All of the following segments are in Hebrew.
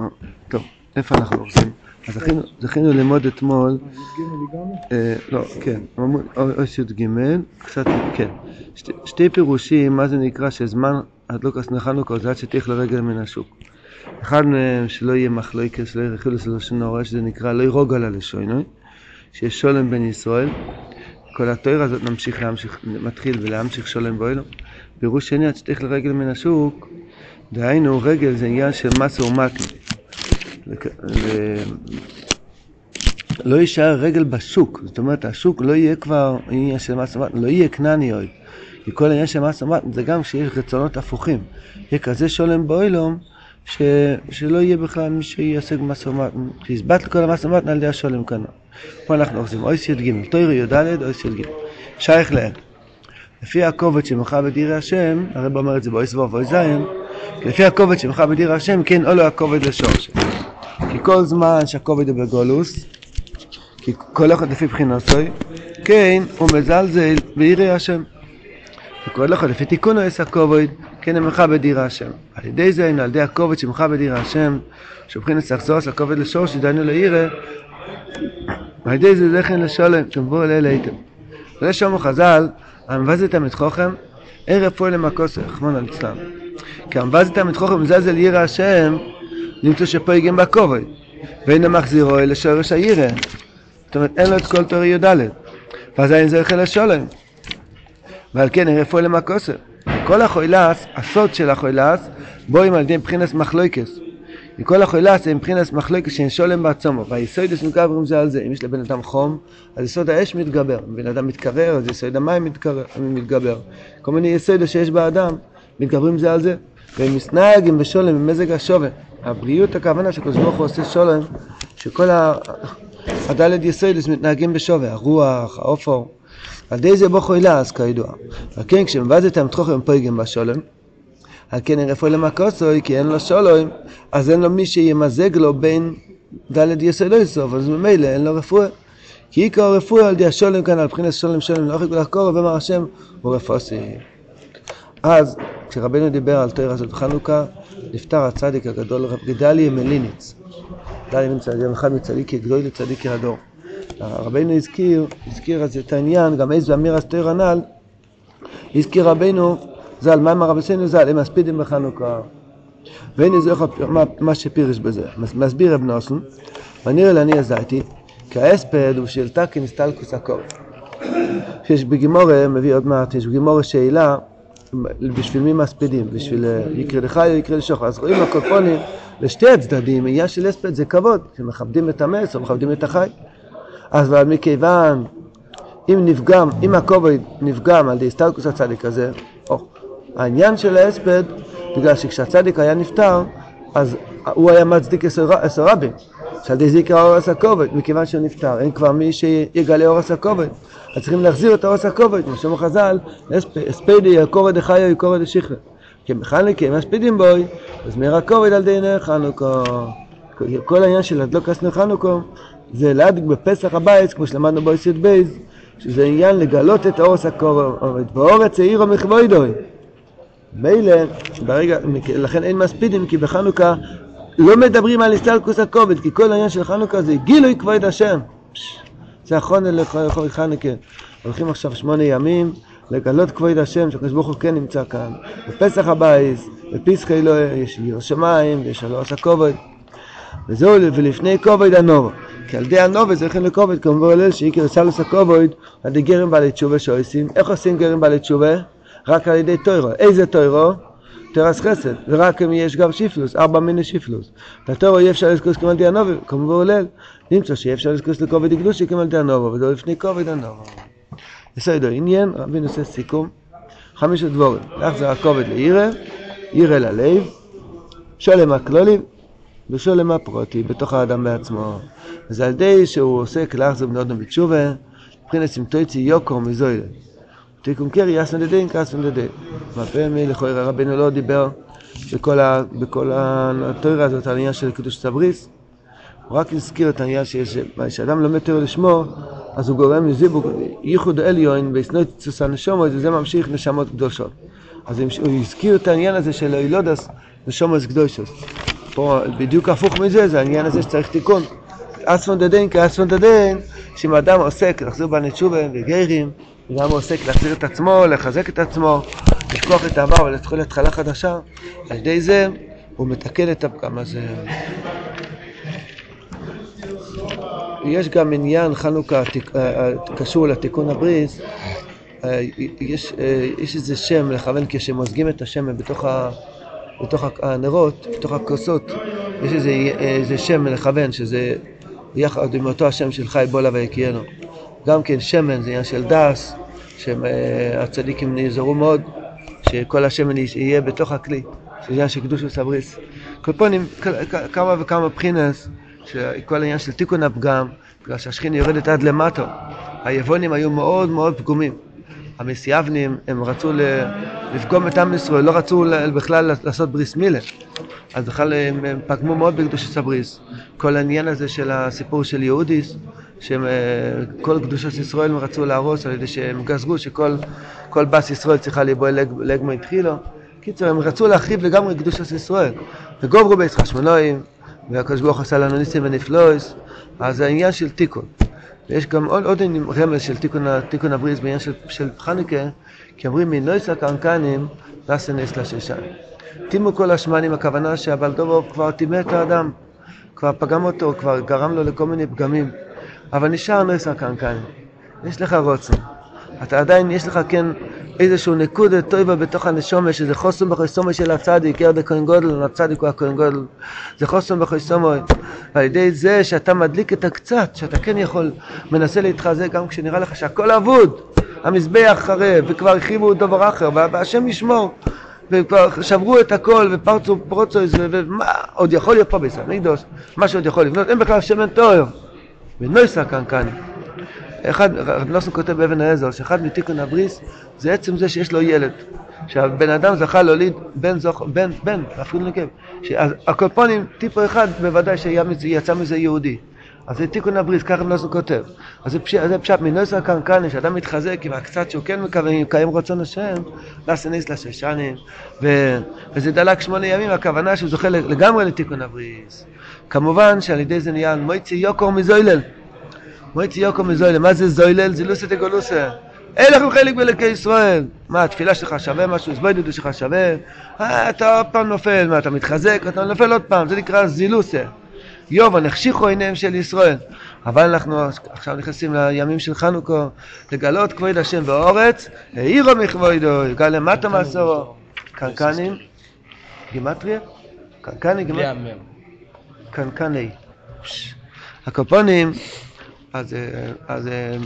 אה, טוב, איפה אנחנו עושים? אז זכינו- ללמוד אתמול, אה, לא, כן, עמוד- י"ג, קצת, כן. שתי- פירושים, מה זה נקרא שזמן הדלוקס נחנוכה זה עד שתלך לרגל מן השוק. אחד מהם שלא יהיה מחלוקת, שלא יהיה רכילוס ללשון הרע, שזה נקרא לא ירוג על הלשוינוי, שיש שולם בין ישראל. כל התואר הזאת נמשיך להמשיך, מתחיל ולהמשיך שולם באוילום. פירוש שני, עד שתלך לרגל מן השוק, דהיינו רגל זה עניין של מסה ומתנה. לא יישאר רגל בשוק, זאת אומרת השוק לא יהיה כבר עניין של מסה ומתנה, לא יהיה כנעני עוד. כי כל העניין של מסה ומתנה זה גם כשיש רצונות הפוכים. יהיה כזה שולם באוילום, ש... שלא יהיה בכלל מי שיעסק במסה ומתנה, שיסבט לכל המסה ומתנה על ידי השולם כאן. פה אנחנו אוחזים אויס י"ג, תוירי י"ד, אויס י"ג. שייך להם. לפי הכובד שמך בדירי השם, הרב אומר את זה באויס ו' ואויס זין, לפי הכובד שמך בדירי השם, כן או לא הכובד לשורש. כי כל זמן שהכובד הוא בגולוס, כי כל אחד לפי בחינוסוי, כן הוא מזלזל בירי השם. וכל אחד לפי תיקונו יש הכובד, כן אמך בדירה השם. על ידי זה, על ידי הכובד שמך בדירה השם, שבחינס לחזור לכובד לשורש, שדיינו לירא, ועל ידי זה זכן לשולם, שמבוא אלי לאיתם. וזה שאומר חז"ל, המבזתם את חוכם, ערב פועל רחמון על אצלם. כי המבזתם את חוכם מזלזל ירא השם, למצוא שפויגם בכובד, ואין המחזירו אל שורש הירא. זאת אומרת, אין לו את כל תורי י"ד. ואז אין זכר לשולם. ועל כן ערב פועל למכוסר. כל החוילס, הסוד של החוילס, בואים על ידי מבחינס מחלויקס. וכל החוילס זה מבחינס מחלוקת שאין שולם בעצמו, והיסודס מתגברים זה על זה, אם יש לבן אדם חום, אז יסוד האש מתגבר, אם בן אדם מתקרר, אז יסוד המים מתגבר, כל מיני יסודות שיש באדם, מתגברים זה על זה, והם מסנגים בשולם במזג השווה, הבריאות הכוונה שקדוש ברוך הוא עושה שולם, שכל הדלת יסודס מתנהגים בשווה, הרוח, האופור, על ידי זה בו חוילס כידוע, על כן כשמבזתם תוכם פויגם בשולם, על כן רפואי למכוסוי, כי אין לו שולוים, אז אין לו מי שימזג לו בין דלת סוף, אז ממילא אין לו רפואה. כי עיקר הרפואה על ידי השולם כאן, על בחינת שולם שולם לאוכל ולחקור, ואמר השם, הוא רפוסי. אז, כשרבנו דיבר על תוירה הזאת בחנוכה, נפטר הצדיק הגדול, רב גדליה מליניץ. גדליה מליניץ, היה אחד מצדיקי גדול לצדיקי הדור. רבנו הזכיר, הזכיר אז את העניין, גם איזו אמירס תוירה הנ"ל, הזכיר רבנו ז"ל, מה אמר רבי סיינו ז"ל, הם מספידים בחנוכה. והנה זה מה, מה שפירש בזה. מס- מסביר רב נוסון, ונראה לעני הזייתי, כי ההספד הוא של תקין סטלקוס הקור. שיש בגימורה, מביא עוד מעט, יש בגימורה שאלה, בשביל מי מספידים? בשביל אה, יקרא לחי או יקרא לשוחר. אז רואים הקופונים, לשתי הצדדים, עניין של הספד זה כבוד, שמכבדים את המס או מכבדים את החי. אז אבל מכיוון, אם נפגם, אם הכובד נפגם על ידי סטלקוס הצדיק הזה, או, העניין של ההספד, בגלל שכשהצדיק היה נפטר, אז הוא היה מצדיק עשר רבים, שעל ידי זה יקרא אורס הכובד, מכיוון שהוא נפטר, אין כבר מי שיגלה אורס הכובד, אז צריכים להחזיר את אורס הכובד, כמו שאומר חז"ל, "הספ- הספדי יקורד דחיו יקורד דשכחה, כי מחנקי מספידים בוי, אז מאיר הכובד על די נר חנוכה. כל העניין של הדלוקס נר חנוכה, זה להדליק בפסח הבית, כמו שלמדנו באויס י"ב, שזה עניין לגלות את אורס הכובד, ואורץ העירו מכבוידוי. מילא, ברגע, לכן אין מספידים, כי בחנוכה לא מדברים על הסתלקוס הכובד, כי כל העניין של חנוכה זה גילוי כבוד השם. זה אחרון לכל חנוכה. הולכים עכשיו שמונה ימים לגלות כבוד השם, שהקדוש ברוך הוא כן נמצא כאן. בפסח הבייס, בפסחי לא יש ירא שמיים, ויש הלא עשה כובד. וזהו, ולפני כובד הנובו. כי על ידי הנובו זה הולכים לכובד, כמובן הלל שעיקר סלוס הכובד, על ידי גרם בעלי תשובה שעושים. איך עושים גרם בעלי תשובה? רק על ידי טוירו. איזה טוירו? תרס חסד, ורק אם יש גם שיפלוס, ארבע מיני שיפלוס. לטוירו אי אפשר לזכוס ידי הנובו, כמובן הלל. נמצא שאי אפשר לזכוס לכובד קדושי כמו על ידי הנובו, וזה לפני כובד הנובו. בסדר, עניין, רבי נושא סיכום. חמישה דבורים, להחזר הכובד לירא, ירא ללב, שולם הכלולי ושולם הפרוטי בתוך האדם בעצמו. אז על ידי שהוא עוסק להחזר בנודו בתשובה, מבחינת סימטויצי יוקר מזוילה. תיקון קרי יסן דדין כסן דדין. מהפעמים לכאורה רבנו לא דיבר בכל, ה, בכל התוירה הזאת על העניין של קידוש סבריס, הוא רק הזכיר את העניין שיש, כשאדם לומד תוירה לשמו, אז הוא גורם לזיווג ייחוד עליון בסנויצוס הנשומות, וזה ממשיך נשמות קדושות. אז הוא הזכיר את העניין הזה של אילודס נשומות קדושות. פה בדיוק הפוך מזה, זה העניין הזה שצריך תיקון. אספון דדין כאספון דדין, שאם אדם עוסק להחזיר בני תשובה וגרים, וגם עוסק להחזיר את עצמו, לחזק את עצמו, לשכוח את העבר ולהתחיל התחלה חדשה, על ידי זה הוא מתקן את הפגם הזה. יש גם עניין חנוכה אה, קשור לתיקון הבריס, אה, יש, אה, יש איזה שם לכוון כשמוזגים את השמן בתוך, ה, בתוך הנרות, בתוך הכוסות, יש איזה, איזה שם לכוון שזה יחד עם אותו השם של חי בולה ויקיינו. גם כן שמן זה עניין של דס, שהצדיקים נעזרו מאוד, שכל השמן יהיה בתוך הכלי, זה עניין של קדוש וסבריס. קופונים, כמה וכמה בחינס, שכל העניין של תיקון הפגם, בגלל שהשכינה יורדת עד למטה. היבונים היו מאוד מאוד פגומים. המסייבנים, הם רצו לפגום את עם ישראל, לא רצו בכלל לעשות בריס מילה. אז בכלל הם, הם פגמו מאוד בקדושת הבריס. כל העניין הזה של הסיפור של יהודיס, שכל קדושת ישראל הם רצו להרוס על ידי שהם גזרו שכל כל בס ישראל צריכה להיבוא לגמרי התחילו. קיצור, הם רצו להחריב לגמרי קדושת ישראל. וגוברו בייס חשמונואים, והקדוש ברוך עשה לנו ניסים ונפלויס, אז העניין של תיקון. ויש גם עוד, עוד רמז של תיקון, תיקון הבריס בעניין של, של חנוכה, כי אומרים מנויס הקנקנים נעשה נס לששן. טימו כל השמנים, הכוונה שהבלדובוב כבר טימא את האדם, כבר פגם אותו, כבר גרם לו לכל מיני פגמים, אבל נשאר נויס הקנקנים. יש לך רוצן. אתה עדיין, יש לך כן איזשהו נקודה טובה בתוך הנשומה, שזה חוסם בחסומו של הצדיק, ירד הכהן גודל, הצדיק הוא הכהן גודל, זה חוסם בחסומו. ועל ידי זה שאתה מדליק את הקצת, שאתה כן יכול, מנסה להתחזק גם כשנראה לך שהכל אבוד, המזבח חרב, וכבר הרחיבו דבר אחר, והשם ישמור. וכבר שברו את הכל ופרצו פרוצו איזה, ומה עוד יכול להיות פה בישראל מקדוש, מה שעוד יכול לבנות, אין בכלל שמן טוהר. ונויסה קנקני. אחד, רב נוסון כותב באבן העזר, שאחד מתיקון הבריס זה עצם זה שיש לו ילד. שהבן אדם זכה להוליד בן, זוכ... בן, בן, אפילו נקב. הקופונים, טיפו אחד, בוודאי שיצא מזה יהודי. אז זה תיקון הבריס, ככה רב נוסון כותב. אז זה, פש... זה פשט, מנוסר קנקני, שאדם מתחזק עם הקצת שהוא כן מקווה, מקיים רצון השם, לאסניס לששנים, ו... וזה דלק שמונה ימים, הכוונה שהוא זוכה לגמרי לתיקון הבריס. כמובן שעל ידי זה נהיה מויצי יוקור מזוילל. מועצי יוקו מזוילל, מה זה זוילל? זה לוסה דגולוסה. אין לכם חלק באלוקי ישראל. מה, התפילה שלך שווה משהו? זבוידודו שלך שווה? אה, אתה עוד פעם נופל, מה, אתה מתחזק? אתה נופל עוד פעם, זה נקרא זילוסה. יובה, נחשיכו עיניהם של ישראל. אבל אנחנו עכשיו נכנסים לימים של חנוכו, לגלות כבוד השם באורץ, העירו מכבודו, יגע למטה מעשורו. קנקנים, גימטריה? קנקני, גימטריה? קנקני. הקופונים אז, אה, אז, אה,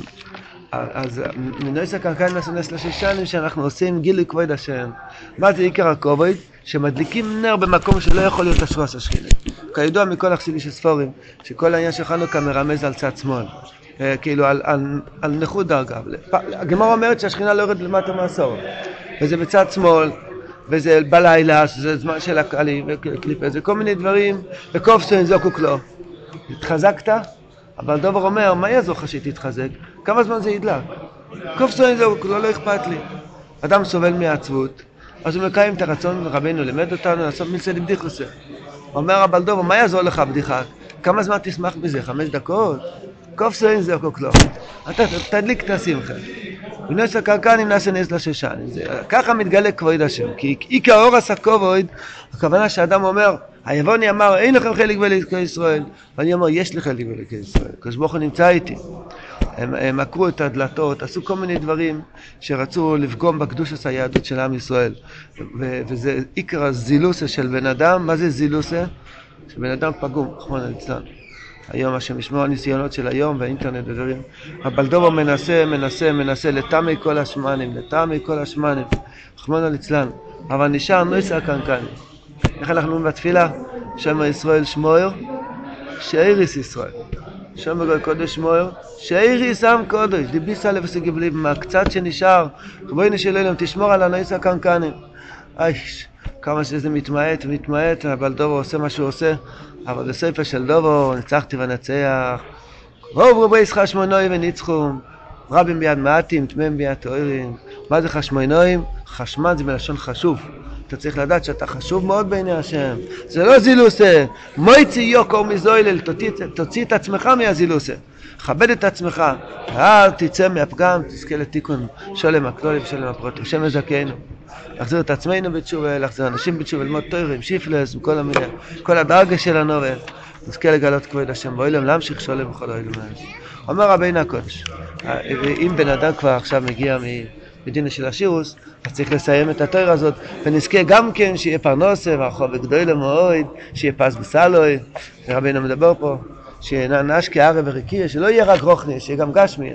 אז מנויס הקרקעין מסונס לשושנים שאנחנו עושים גילוי כבוד השם. מה זה עיקר הכובד? שמדליקים נר במקום שלא יכול להיות השרוס השכינה. כידוע מכל החסידי של ספורים, שכל העניין של חנוכה מרמז על צד שמאל. אה, כאילו על, על, על נכות דרגה. הגמרא אומרת שהשכינה לא יורדת למטה מעשור. וזה בצד שמאל, וזה בלילה, שזה זמן של הקהלים, וקליפה, זה כל מיני דברים, וקופסטון זוקו כלו. התחזקת? אבל דובר אומר, מה יעזור לך שתתחזק? כמה זמן זה ידלק? קופסון זהו, לא, לא אכפת לי. אדם סובל מעצבות, אז הוא מקיים את הרצון, רבנו לימד אותנו לעשות מילסא דבדיחוסה. אומר הבעל דובר, מה יעזור לך בדיחה? כמה זמן תשמח בזה? חמש דקות? קופסון זהו קוקלו. אתה תדליק את השמחה. ונס הקרקנים נעשה נס לששן. ככה מתגלה כבוד השם. כי עיקר אור עשה כבוד, הכוונה שאדם אומר, היבוני אמר, אין לכם חלק באלוקי ישראל. ואני אומר, יש לי חלק באלוקי ישראל. הקדוש ברוך הוא נמצא איתי. הם, הם עקרו את הדלתות, עשו כל מיני דברים שרצו לפגום בקדושת היהדות של עם ישראל. ו- וזה עיקר הזילוסה של בן אדם. מה זה זילוסה? שבן אדם פגום, רחמנא ליצלן. היום השם ישמור הניסיונות של היום והאינטרנט ודברים. הבלדומו מנסה, מנסה, מנסה, לטעמי כל השמנים, לטעמי כל השמנים. רחמנא ליצלן. אבל נשאר נויסר קנקני. איך אנחנו אומרים בתפילה? שם ישראל שמואר, שאיריס ישראל. שם בגלל קודש שמואר, שאיריס עם קודש, דיביסה לבסי גבלים, מהקצת שנשאר, רבוינו של אלוהים, תשמור על הנויס הקנקנים. אייש, כמה שזה מתמעט, מתמעט, אבל דובו עושה מה שהוא עושה, אבל בספר של דובו, ניצחתי ונצח. רוב רבי ישחק שמונוי וניצחום, רבים ביד מעטים, טמאים ביד תוארים. מה זה חשמונויים? חשמן זה בלשון חשוב. אתה צריך לדעת שאתה חשוב מאוד בעיני השם. זה לא זילוסה. מויצי יוקו מזוילל, תוציא את עצמך מהזילוסה. כבד את עצמך, אל תצא מהפגם, תזכה לתיקון שלם הכלולים, שלם הפרוטים. השם יזכנו. להחזיר את עצמנו בתשובה, להחזיר אנשים בתשובה, ללמוד תוירים, שיפלס, וכל המיני, כל הדרגה של הנובל. נזכה לגלות כבוד השם באוילם, להמשיך שולם בכל אוילם. אומר רבינו הקודש, אם בן אדם כבר עכשיו מגיע מדינה של השירוס, אז צריך לסיים את התואר הזאת, ונזכה גם כן שיהיה פרנוסה, והרחוב גדולה מאוד, שיהיה פס בסלוי, רבינו מדבר פה, שיהיה נש כערב ורקיע, שלא יהיה רק רוחני, שיהיה גם גשמי.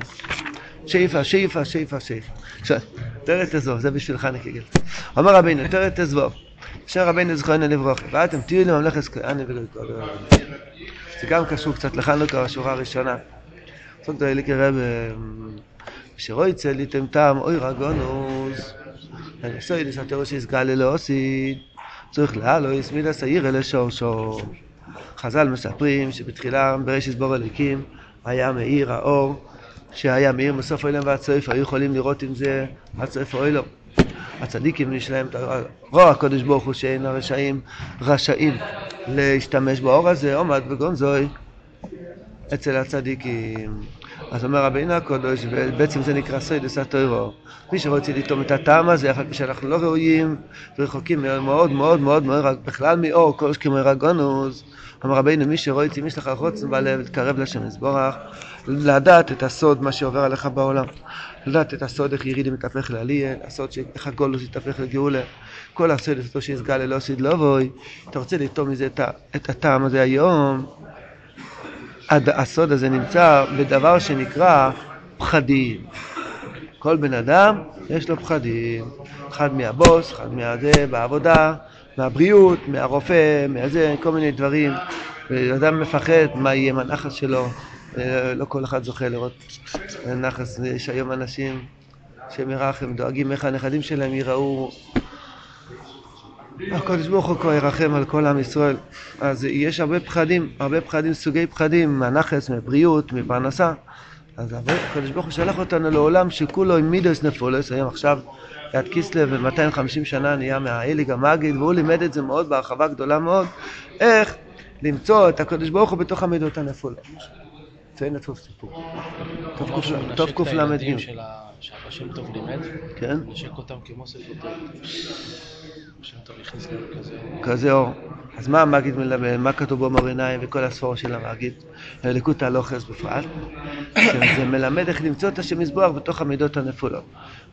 שאיפה, שאיפה, שאיפה, שאיפה. תורת תזבוב, זה בשבילך נקיגל. אומר רבינו, תורת תזבוב. אשר רבינו זכרנו לברוך, ואתם תהיו לממלכת כהני וגלגול. זה גם קשור קצת לחנוכה, השורה הראשונה. סוג דאי ליקי רב, שרוי צליתם טעם אוי רגונוס. סוי לסתרו שיסגל ללא עושית. צריך להלו יסמיד השעיר אלה שורשו. חז"ל מספרים שבתחילה בראשית בור אליקים היה מאיר האור שהיה מאיר מסוף העולם ועד סוף, היו יכולים לראות עם זה עד סוף העולם. הצדיקים יש להם את רוע הקדוש ברוך הוא שאין הרשעים רשאים להשתמש באור הזה, עומד בגונזוי אצל הצדיקים. אז אומר רבינו הקדוש, ובעצם זה נקרא סוידס הטוירו. מי שרוצה לטעום את הטעם הזה, על פי שאנחנו לא ראויים ורחוקים מאוד מאוד מאוד מאוד בכלל מאור, כל שכמו רגונוס. אמר רבינו, מי שרוצה, מי שלך חוצן בלב, להתקרב לשם יזבורך, לדעת את הסוד, מה שעובר עליך בעולם. לדעת את הסוד, איך ירידי מתהפך לעלייה, הסוד איך הגולוס יתהפך לגאולה. כל הסוד, אותו שיסגל ללא סיד לא בוי. אתה רוצה לטעום מזה את הטעם הזה היום. הסוד הזה נמצא בדבר שנקרא פחדים. כל בן אדם יש לו פחדים. אחד מהבוס, אחד מהזה, בעבודה, מהבריאות, מהרופא, מהזה, כל מיני דברים. אדם מפחד מה יהיה עם הנחס שלו. לא כל אחד זוכה לראות נחס. יש היום אנשים שמרחם, דואגים איך הנכדים שלהם ייראו. הקדוש ברוך הוא כבר ירחם על כל עם ישראל. אז יש הרבה פחדים, הרבה פחדים, סוגי פחדים, מהנחס, מבריאות, מפרנסה. אז הקדוש ברוך הוא שלח אותנו לעולם שכולו עם מידוס נפולס, היום עכשיו יד קיסלב ב-250 שנה נהיה מהאליג המגיד, והוא לימד את זה מאוד בהרחבה גדולה מאוד, איך למצוא את הקדוש ברוך הוא בתוך המידות הנפולות. ציין לטוב סיפור. טוב קל"ג. שאבא שם טוב לימד, כן? נשק אותם כמו ספר שם טוב הכניס להם כזה. כזה אור. אז מה המגיד מלמד? מה כתוב בו מור עיניים וכל הספור של המגיד? הליקוט הלוכס בפרט. זה מלמד איך למצוא את השם מזבוח בתוך המידות הנפולות.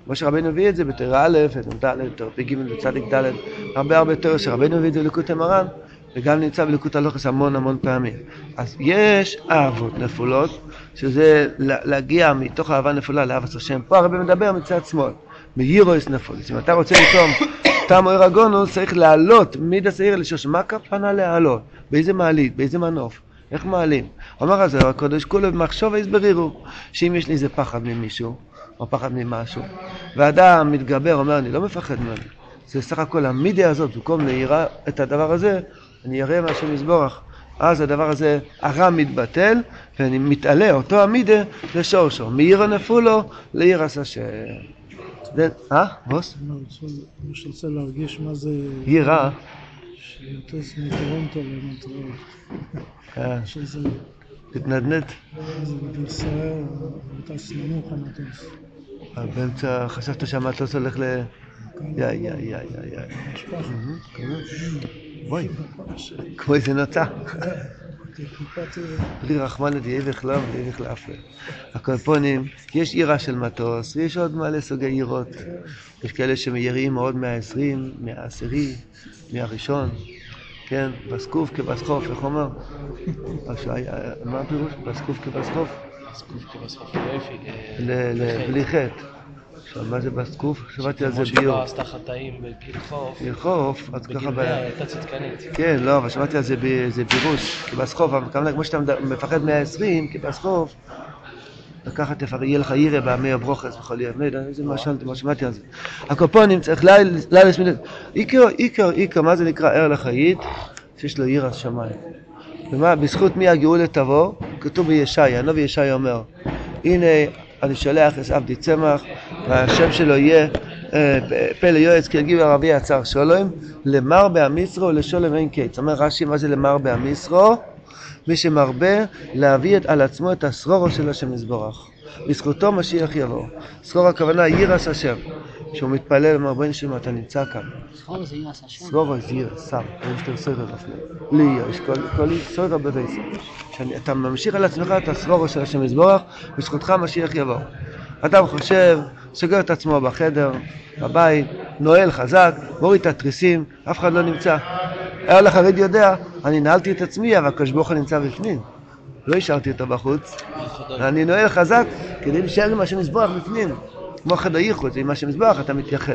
כמו שרבנו הביא את זה בתרא א', נ"ד, פ"ג וצ"ד, הרבה הרבה תיאור שרבנו הביא את זה בליקוטי מרן. וגם נמצא בליקוד הלוכס המון המון פעמים. אז יש אהבות נפולות, שזה להגיע מתוך אהבה נפולה לאהבת השם. פה הרבי מדבר מצד שמאל, מיירויס נפולס. אם אתה רוצה לטעום טעם אויר הגונוס, צריך לעלות מידע שעיר לשוש. מה הכוונה לעלות? באיזה מעלית? באיזה מנוף? איך מעלים? אומר זה הקודש, כולו במחשוב הסברירו, שאם יש לי איזה פחד ממישהו, או פחד ממשהו, ואדם מתגבר, אומר, אני לא מפחד ממנו. זה סך הכל המידיה הזאת, במקום להיראה את הדבר הזה, אני אראה מה השם יסבורך. אז הדבר הזה, הרע מתבטל, ואני מתעלה, אותו המידה, לשורשו. מעיר הנפולו לעיר השם. אה? בוס? מי שרוצה להרגיש מה זה... יירה. שיוטס מטורונטו למונטריאול. אה. שזה... תתנדנד. זה בגיל סוער, טס נמוך המטוס. באמצע, חשבת שהמטוס הולך ל... יא, יא, יא, יא, יא. בואי, כמו איזה נוצה. בלי רחמנא דיהיה בכלל ודיהיה בכלל אף הקופונים, יש עירה של מטוס, ויש עוד מלא סוגי עירות. יש כאלה שמיירים מאוד מהעשרים, מהעשירי, מהראשון, כן, בסקוף כבסחוף, איך אומר? מה הפירוש? בסקוף כבסחוף? בסקוף כבסחוף, בלי חטא. מה זה בסקוף? שמעתי על זה ביור. כמו עשתה חטאים בגלחוף. גלחוף, אז ככה... בגלביה הייתה צדקנית. כן, לא, אבל שמעתי על זה בירוש, כבסחוף, אבל כמו שאתה מפחד 120, כבסחוף, ככה יהיה לך ירא בעמי הברוכס וכל יום, לא יודע, איזה משל, מה שמעתי על זה. הקופונים צריך לילה סמינית. עיקר, עיקר, עיקר, מה זה נקרא ער לחאית? שיש לו ירא שמיים. ומה, בזכות מי הגאולה תבוא? כתוב בישעיה, הנביא ישעיה אומר, הנה אני שולח את עבדי צמח, והשם שלו יהיה אה, פלא יועץ כי יגיב ערבי עצר שולם, למר בעמיסרו ולשולם אין קץ. אומר רש"י, מה זה למר בעמיסרו? מי שמרבה להביא על עצמו את הסרורו של השם יזבורך. בזכותו משיח יבוא. סרור הכוונה יירס השם. כשהוא מתפלל, אומר בן שם אתה נמצא כאן. זה יירס, שר, יש תר סוירה לפני. לי יש כל סוירה בבייסר. אתה ממשיך על עצמך את הסרורו של השם יזבורך, בזכותך משיח יבוא. אדם חושב, סוגר את עצמו בחדר, בבית, נועל חזק, מוריד את התריסים, אף אחד לא נמצא. היה החרדי יודע, אני נעלתי את עצמי, אבל הקדוש ברוך הוא נמצא בפנים. לא השארתי אותו בחוץ. אני נועל חזק כדי להישאר עם השם יזבח בפנים. כמו חד הייחוד, עם השם יזבח אתה מתייחד.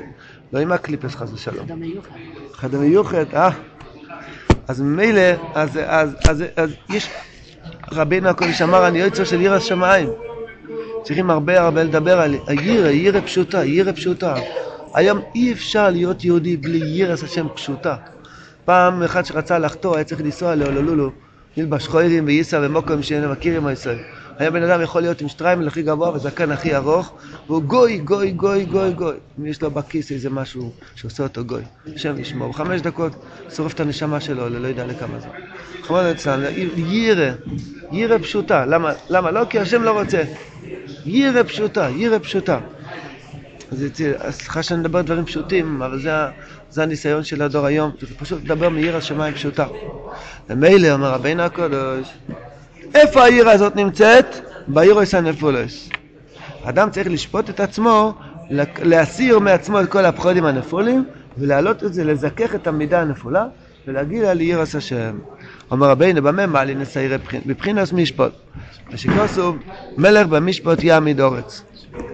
לא עם הקליפס חס ושלום. חדר מיוחד. חד המיוחד, אה. אז ממילא, אז, אז, אז, אז יש, רבינו הקודש אמר, אני יוצר של עיר השמיים. צריכים הרבה הרבה לדבר על הירא, ירא פשוטה, ירא פשוטה. היום אי אפשר להיות יהודי בלי ירס השם פשוטה. פעם אחד שרצה לחתור היה צריך לנסוע להולולולו, נלבש חוירים וייסע ומוקם שאינם מכירים הישראל. היה בן אדם יכול להיות עם שטריימל הכי גבוה וזקן הכי ארוך, והוא גוי, גוי, גוי, גוי, גוי. יש לו בכיס איזה משהו שעושה אותו גוי. השם ישמור. חמש דקות שורף את הנשמה שלו, לא יודע לכמה זה. חמוד אצלנו, ירא, ירא פשוטה. למה? למה? לא כי השם לא רוצה. ירא פשוטה, ירא פשוטה. אז סליחה שאני מדבר דברים פשוטים, אבל זה, זה הניסיון של הדור היום, פשוט לדבר מעיר השמיים פשוטה. ומילא אומר רבינו הקודש, איפה העיר הזאת נמצאת? בעיר הנפולס. אדם צריך לשפוט את עצמו, להסיר מעצמו את כל הפחודים הנפולים, ולהעלות את זה, לזכך את המידה הנפולה, ולהגיד על עיר השם. אומר רבינו, במה מעלי נסיירי בבחינס משפוט. ושכוסו מלך במשפוט יעמיד אורץ.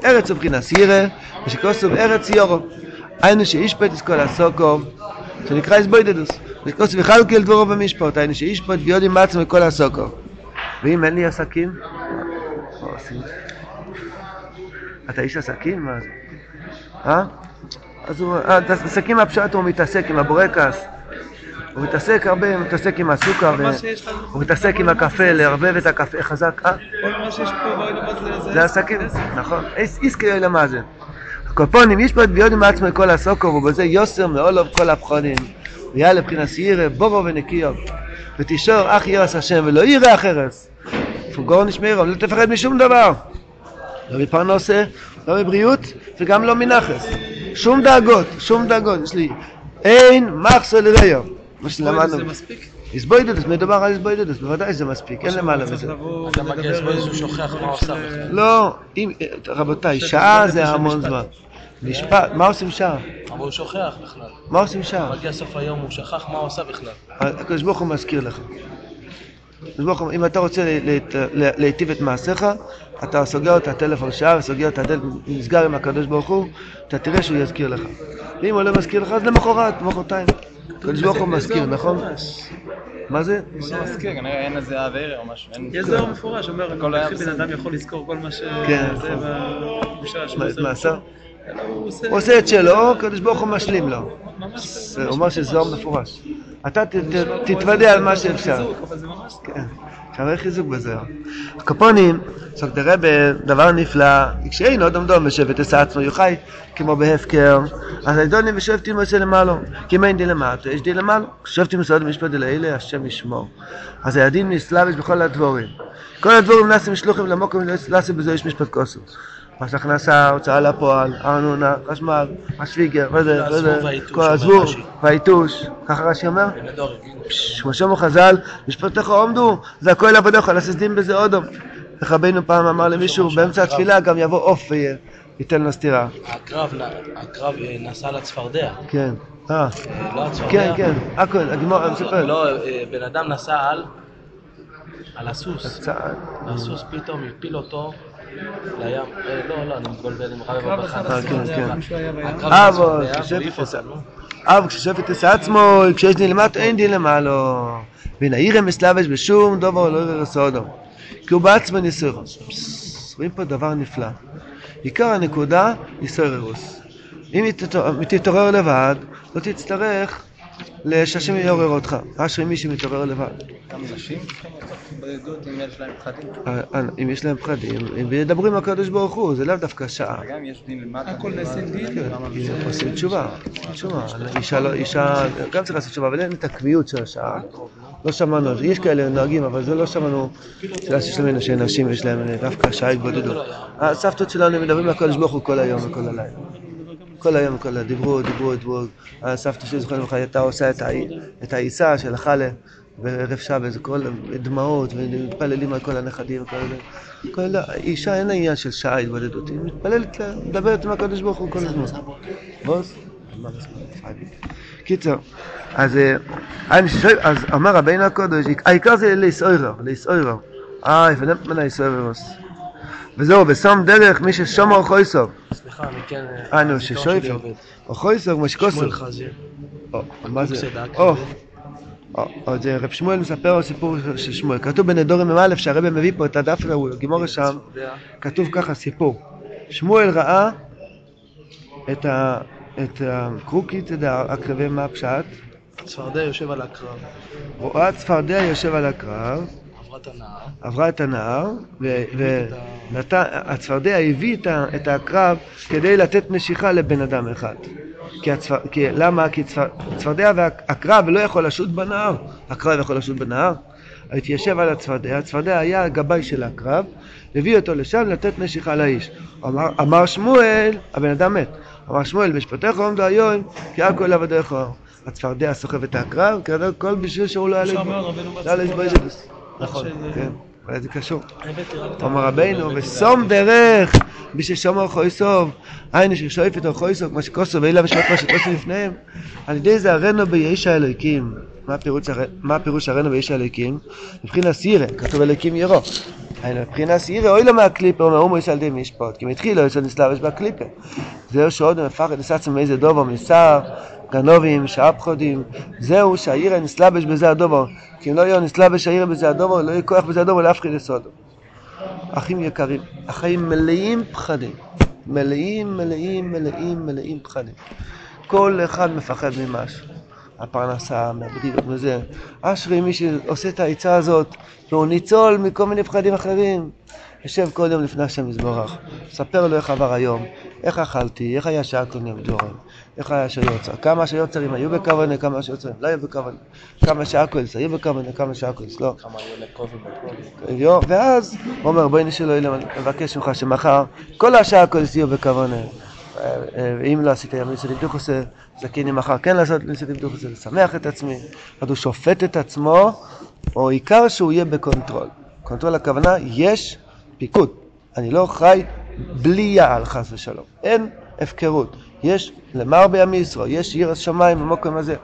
ארץ ובחינס ירא, ושכוסו ארץ יורו. היינו שישפט את כל הסוקו, שנקרא איזבוידדוס. ושכוסו יחלקל דבורו במשפוט, היינו שישפט ויודים מעצמו כל הסוקו. ואם אין לי עסקים? אתה איש עסקים? מה זה? אה? אז הוא, עסקים הפשט הוא מתעסק עם הבורקס, הוא מתעסק הרבה, הוא מתעסק עם הסוכר, הוא מתעסק עם הקפה, לערבב את הקפה חזק, אה? כל מה שיש פה בעולמות זה... עסקים, נכון. איסקי אלה מה זה. הקופונים, יש פה את ביודים מעצמו כל הסוקר, ובזה יוסר מעולוב כל הפחונים. ויהיה לבחינת ירא, בורו ונקיו. ותשור אך ירס השם ולא ירא אחרס. פוגור נשמרו, לא תפחד משום דבר. לא מפרנסה, לא מבריאות, וגם לא מנחס. שום דאגות, שום דאגות. יש לי, אין מחסו לריו. מה שלמדנו. זה מספיק? איזבוידדוס, מדובר על איזבוידדוס, בוודאי זה מספיק, אין למעלה מזה. אתה מגיע לסבוידדוס, הוא שוכח מה עושה בכלל. לא, אם, רבותיי, שעה זה המון זמן. משפט, מה עושים שעה? אבל הוא שוכח בכלל. מה עושים שעה? מגיע סוף היום, הוא שכח מה הוא עושה בכלל. הקדוש ברוך הוא מזכיר לך. הוא, אם אתה רוצה להיט- להיטיב את מעשיך, אתה סוגר את הטלפון שעה וסוגר את הדלת, נסגר עם הקדוש ברוך הוא, אתה תראה שהוא יזכיר לך. ואם הוא לא מזכיר לך, אז למחרת, מחרתיים. הקדוש ברוך הוא מזכיר, נכון? מה זה? לא מזכיר, כנראה אין איזה אוויר או משהו. יש זוהר מפורש, אומר, איך בן. אדם יכול לזכור כל מה ש... כן. זה בבושה הוא עושה... הוא את שלו, הקדוש ברוך הוא משלים לו. זה אומר שזה זוהר מפורש. אתה ת- ת- תתוודע על מה שאפשר. כן, שערי חיזוק בזוהר. הקופונים, סוקטר רבה, דבר נפלא, כשאין עוד עומדו בשבט עשה עצמו יוחי, כמו בהפקר, אז הידונים ושבטים עושה למעלו, כי אם אין די למטו, יש די למעלו, כשבטים מסוד המשפט דלאלה, השם ישמור. אז הידין נסלבש בכל הדבורים. כל הדבורים נעשים שלוחים למוקם, נעשה בזה יש משפט כוסו. מס הכנסה, הוצאה לפועל, ארנונה, חשמל, השוויגר, וזה, והעזבו וזה, כל רש"י. והיתוש, ככה רש"י אומר? כמו שאומר חז"ל, משפטך עומדו, זה הכל עבודך, לססדים בזה אודום. איך רבינו פעם אמר למישהו, באמצע התפילה גם יבוא עוף וייתן לו סטירה. הקרב נסע לצפרדע. כן. אה, לא הצפרדע. כן, כן, הכל, הגמור, מספר. לא, אה, בן אדם נסע על... על הסוס. הסוס פתאום הפיל אותו לים. אה, לא, לא, אני מתבלבל עם חנא. אה, כן, אותנו. אב כששפט עשה עצמו, כשיש דין למטה אין דין למעלו. ואין העירם מסלבש בשום דובר לא יראה סודום. כי הוא בעצמו ניסורו. רואים פה דבר נפלא. עיקר הנקודה, ניסורוס. אם תתעורר לבד, לא תצטרך שהשם יעורר אותך. אשרי מי שמתעורר לבד. גם נשים אם יש להם פחדים. אה, אה, אם יש להם פחדים, וידברו עם הקדוש ברוך הוא, זה לאו דווקא שעה. וגם יש דין למטה. הכל נעשה למעלה, דין. וגם כן. עושים תשובה, תשובה. אישה לא- אישה גם צריכה לעשות תשובה, אבל אין את הקביעות של השעה. לא שמענו, יש כאלה נוהגים, אבל זה לא שמענו, זה שיש להם שנשים יש להם דווקא שעה התבודדות. הסבתות שלנו מדברים לקדוש ברוך הוא כל היום וכל הלילה. כל היום וכל הלילה, דיברו, דיברו, דיברו. הסבתא שלי זוכרת לך, הייתה עושה את העיסה של החלה בערב שבת, כל דמעות, ומתפללים על כל הנכדים וכל זה. כל אישה אין לה עניין של שעה התבודדות, היא מתפללת, מדברת עם הקדוש ברוך הוא כל הזמן. בוס? קיצר, אז אה, אז אמר רבינו הקודש, העיקר זה לאסוירר, לאסוירר. אה, יפנם מנה איסויררוס. וזהו, בסום דרך מי ששומר חויסוב. סליחה, אני כן... אה, נו, הזיכרון ששויפר. או חויסוב, כמו שקוסוב. שמואל חזיר. או, מה זה? או, או, או, זה רב שמואל מספר על סיפור של- שמואל. כתוב בנדורים מ"א שהרבא מביא פה את הדף ההוא, גימורה שם, כתוב ככה סיפור. שמואל ראה את ה... את הקרוקית, את הקרבי מה הפשט, צפרדע יושב על הקרב, רואה צפרדע יושב על הקרב, עברה את הנהר, עברה את הנהר, והצפרדע הביא את העקרב כדי לתת נשיכה לבן אדם אחד. כי הצפר, כי, למה? כי צפר, צפרדע והעקרב לא יכול לשוט בנהר. עקרב יכול לשוט בנהר. התיישב על הצפרדע, הצפרדע היה הגבאי של העקרב, הביא אותו לשם לתת נשיכה לאיש. אמר, אמר שמואל, הבן אדם מת. אמר שמואל, משפטיך עומדו היום, כי הכל עבדיך. הצפרדע סוחב את העקרב, כי הכל בשביל שהוא לא יעלה בויז'דוס. נכון, כן, אולי זה קשור. אומר רבינו, ושום דרך, מי ששומר חויסוב, היינו ששואף איתו חויסוב, כמו שכוסו ואלה משפט מה שכוסו לפניהם, על ידי זה הרנו ביש האלוקים. מה הפירוש הר- מה הפירוש הרנו ביש האלוקים? מבחינת סירה, כתוב אלוקים ירו. היינו מבחינת סירה, אוי לו מהקליפר, אומר אומו יש על ידי משפט, כי מתחיל לא יש על נסלבש בקליפר. זהו שעוד מפחד נסעצם מאיזה דובר, משר, גנובים, שאפחודים, זהו שהעיר נסלבש בזה הדובר, כי אם לא יהיה נסלבש העיר בזה הדובר, לא יהיה כוח בזה הדובר לאף אחד יסודו. אחים יקרים, החיים מלאים פחדים, מלאים, מלאים, מלאים, מלאים פחדים. כל אחד מפחד ממשהו. הפרנסה, מהבריאות, מזה. אשרי מי שעושה את העצה הזאת, והוא ניצול מכל מיני פחדים אחרים. יושב כל יום לפני השם יזבורך, ספר לו איך עבר היום, איך אכלתי, איך היה שעה קונים ג'ורן, איך היה שיוצר, כמה שיוצרים היו בכוונה, כמה שיוצרים לא היו בכוונה, כמה שעקולס היו בכוונה, כמה שעקולס לא. כמה היו לקובי בקובי. ואז הוא אומר בואי נשאל אלוהים, מבקש ממך שמחר כל השעה כל יהיו בכוונה. אה, אה, ואם לא עשית יום ניסים דוכוסה, זכיני מחר כן לעשות ניסים דוכוסה, לשמח את עצמי. אז הוא שופט את עצמו, או עיקר שהוא יהיה בקונטרול. קונטרול הכוונה, יש פיקוד. אני לא חי בלי יעל חס ושלום. אין הפקרות. יש למר בימי ישראל, יש יראת שמיים במקום הזה.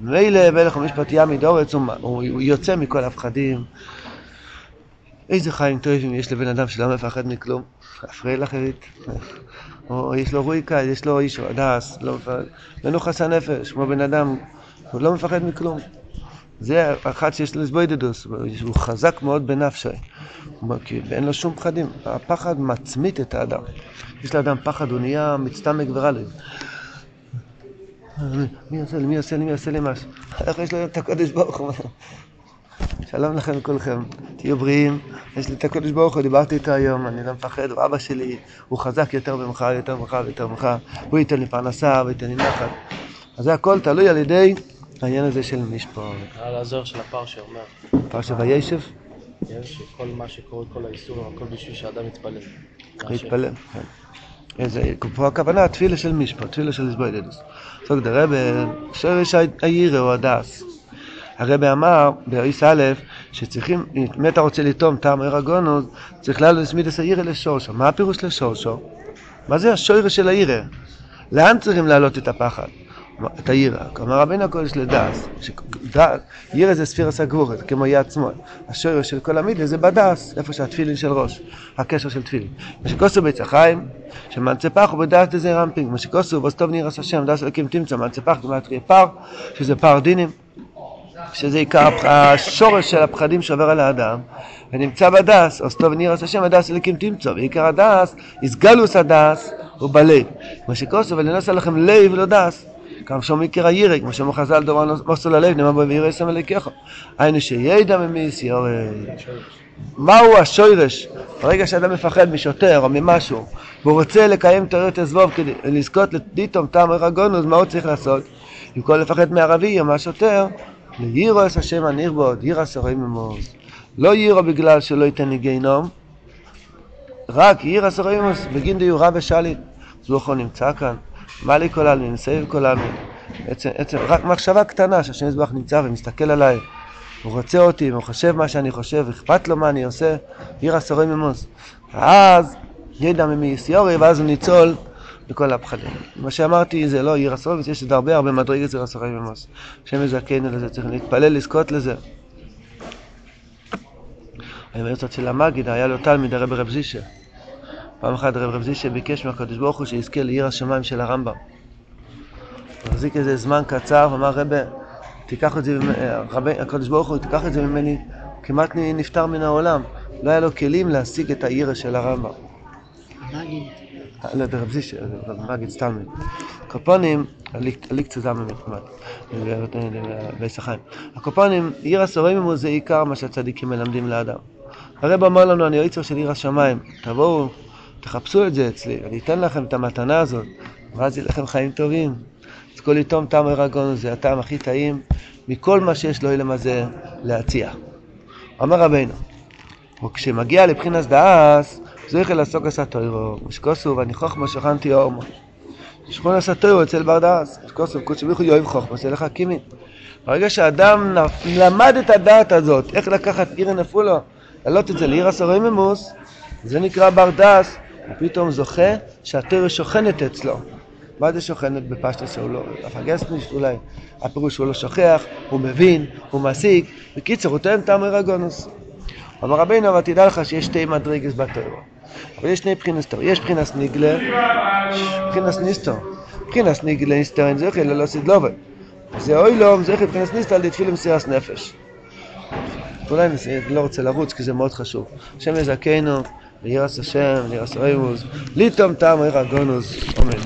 מילא ולך משפט ימי דורץ, הוא, הוא, הוא יוצא מכל הפחדים. איזה חיים טובים יש לבן אדם שלא מפחד מכלום, אפריל אחרית. או יש לו רויקה, יש לו איש הדס, לא מפחד, מנוחס הנפש, כמו בן אדם, הוא לא מפחד מכלום. זה אחד שיש לו לסבוידדוס, הוא חזק מאוד בנפשי, כי אין לו שום פחדים, הפחד מצמית את האדם. יש לאדם פחד, הוא נהיה מצטמק ורלב. מי עושה לי, מי עושה לי, מי עושה לי משהו? איך יש לו את הקודש ברוך הוא? שלום לכם כולכם, תהיו בריאים, יש לי את הקודש ברוך הוא, דיברתי איתו היום, אני לא מפחד, הוא אבא שלי, הוא חזק יותר ממך, יותר ממך ויותר ממך, הוא ייתן לי פרנסה וייתן לי נחת. אז זה הכל תלוי על ידי העניין הזה של משפט. על הזוהר של הפרשה אומר, פרשת וישב, יש שכל מה שקורה, כל האיסורים, הכל בשביל שאדם יתפלל. להתפלל. כן. איזה, פה הכוונה, תפילה של משפט, תפילה של איזבוידדוס. סוג דרבה, שורש העירה או הדס. הרבי אמר באיס א' שצריכים, אם אתה רוצה לטום טעם עיר הגונוס, צריך לעלות לסמידס העירה לשורשו. מה הפירוש לשורשו? מה זה השורש של העירה? לאן צריכים להעלות את הפחד? את העירה. כלומר רבינו הקודש לדס. עירה זה ספירס הגבורת, כמו יד שמאל. השורש של כל המידיה זה בדס, איפה שהתפילין של ראש, הקשר של תפילין. מה שכוסו ביצע חיים, שמנצפח הוא בדס דזה רמפינג. מה שכוסו בסתוב נירס השם, דס אלוקים תמצא, מנצפח גמטרי פר, שזה פר דינים. שזה עיקר השורש של הפחדים שעובר על האדם, ונמצא בדס, או סתוב נירס השם, הדס אליקים תמצא, ועיקר הדס, איסגלוס הדס, הוא בלב. מה שכוסו, ולנוס עליכם לב ולא דס. גם שום עיקר הירק, כמו שאומר חז"ל דובר מוסר ללב, נאמר בו וירא סמל לקחו. היינו שידע ממיס יורד. מהו השורש? ברגע שאדם מפחד משוטר או ממשהו, והוא רוצה לקיים תוריות עזבוב כדי לזכות לדיתום טעם ארגונוס, מה הוא צריך לעשות? במקום לפחד מערבי או מהשוטר, לירו את השם הנרבוד, יירא סורים ממוז. לא יירו בגלל שלא ייתן לי גיהנום, רק יירא סורים ממוז, בגין דיורה ושליט. זוכו נמצא כאן, מה לי כל העלמין, מסביב כל העלמין. עצם, עצם, רק מחשבה קטנה שהשם יזבח נמצא ומסתכל עליי, הוא רוצה אותי, והוא חושב מה שאני חושב, אכפת לו מה אני עושה, יירא סורים ממוז. ואז ידע ממי יסיורי, ואז הוא ניצול בכל הפחדים. מה שאמרתי זה לא יירא סורים, יש עוד הרבה הרבה מדרגת יירא סורים ממוז. השם יזכנו לזה, צריך להתפלל לזכות לזה. אני אומר של המגיד, היה לו תלמיד הרב רב זישה. פעם אחת הרב רב זישה ביקש מהקדוש ברוך הוא שיזכה לעיר השמיים של הרמב"ם. הוא החזיק איזה זמן קצר ואמר רבה, תיקח את זה, רבי, הקדוש ברוך הוא תיקח את זה ממני, כמעט נפטר מן העולם. לא היה לו כלים להשיג את העיר של הרמב"ם. לא, זה רב זישה, מגיד סתם. קופונים, עלי קצת זמן כמעט, בישחיים. הקופונים, עיר הסורים זה עיקר מה שהצדיקים מלמדים לאדם. הרב אמר לנו, אני היצר של עיר השמיים, תבואו, תחפשו את זה אצלי, אני אתן לכם את המתנה הזאת, ואז יהיה לכם חיים טובים. אז כל יתום טעם ארגון זה הטעם הכי טעים מכל מה שיש לו הזה להציע. אמר רבינו, וכשמגיע לבחינס דאס, זכר לעסוק עשה תוירו, משקוסו ואני חוכמה שכנתי אורמו. שכון עשה תוירו אצל בר דאס, משקוסו קודש ביכו יאהב חוכמה, עושה לך קימין. ברגע שאדם למד את הדעת הזאת, איך לקחת עיר נפולו, להעלות את זה לעיר הסוריממוס, זה נקרא בר דאס, ופתאום זוכה שהתוירו שוכנת אצלו. מה זה שוכנת בפשטוס הוא לא, הפגסניש אולי, הפירוש הוא לא שוכח, הוא מבין, הוא מסיק, בקיצר הוא תואם טעם ארגונוס. אמר רבינו, אבל תדע לך שיש שתי מדרגס בתורה. אבל יש שני בחינס תורה, יש בחינס ניגלה, בחינס ניסטור. בחינס ניגלה אין זכר ללא סדלובל. זה אוי לו, זכר בחינס ניסטור על דתפיל מסירת נפש. אולי אני לא רוצה לרוץ כי זה מאוד חשוב. השם יזכנו, לירס השם, לירס אוימוס, ליטום טעם ארגונוס, אמן.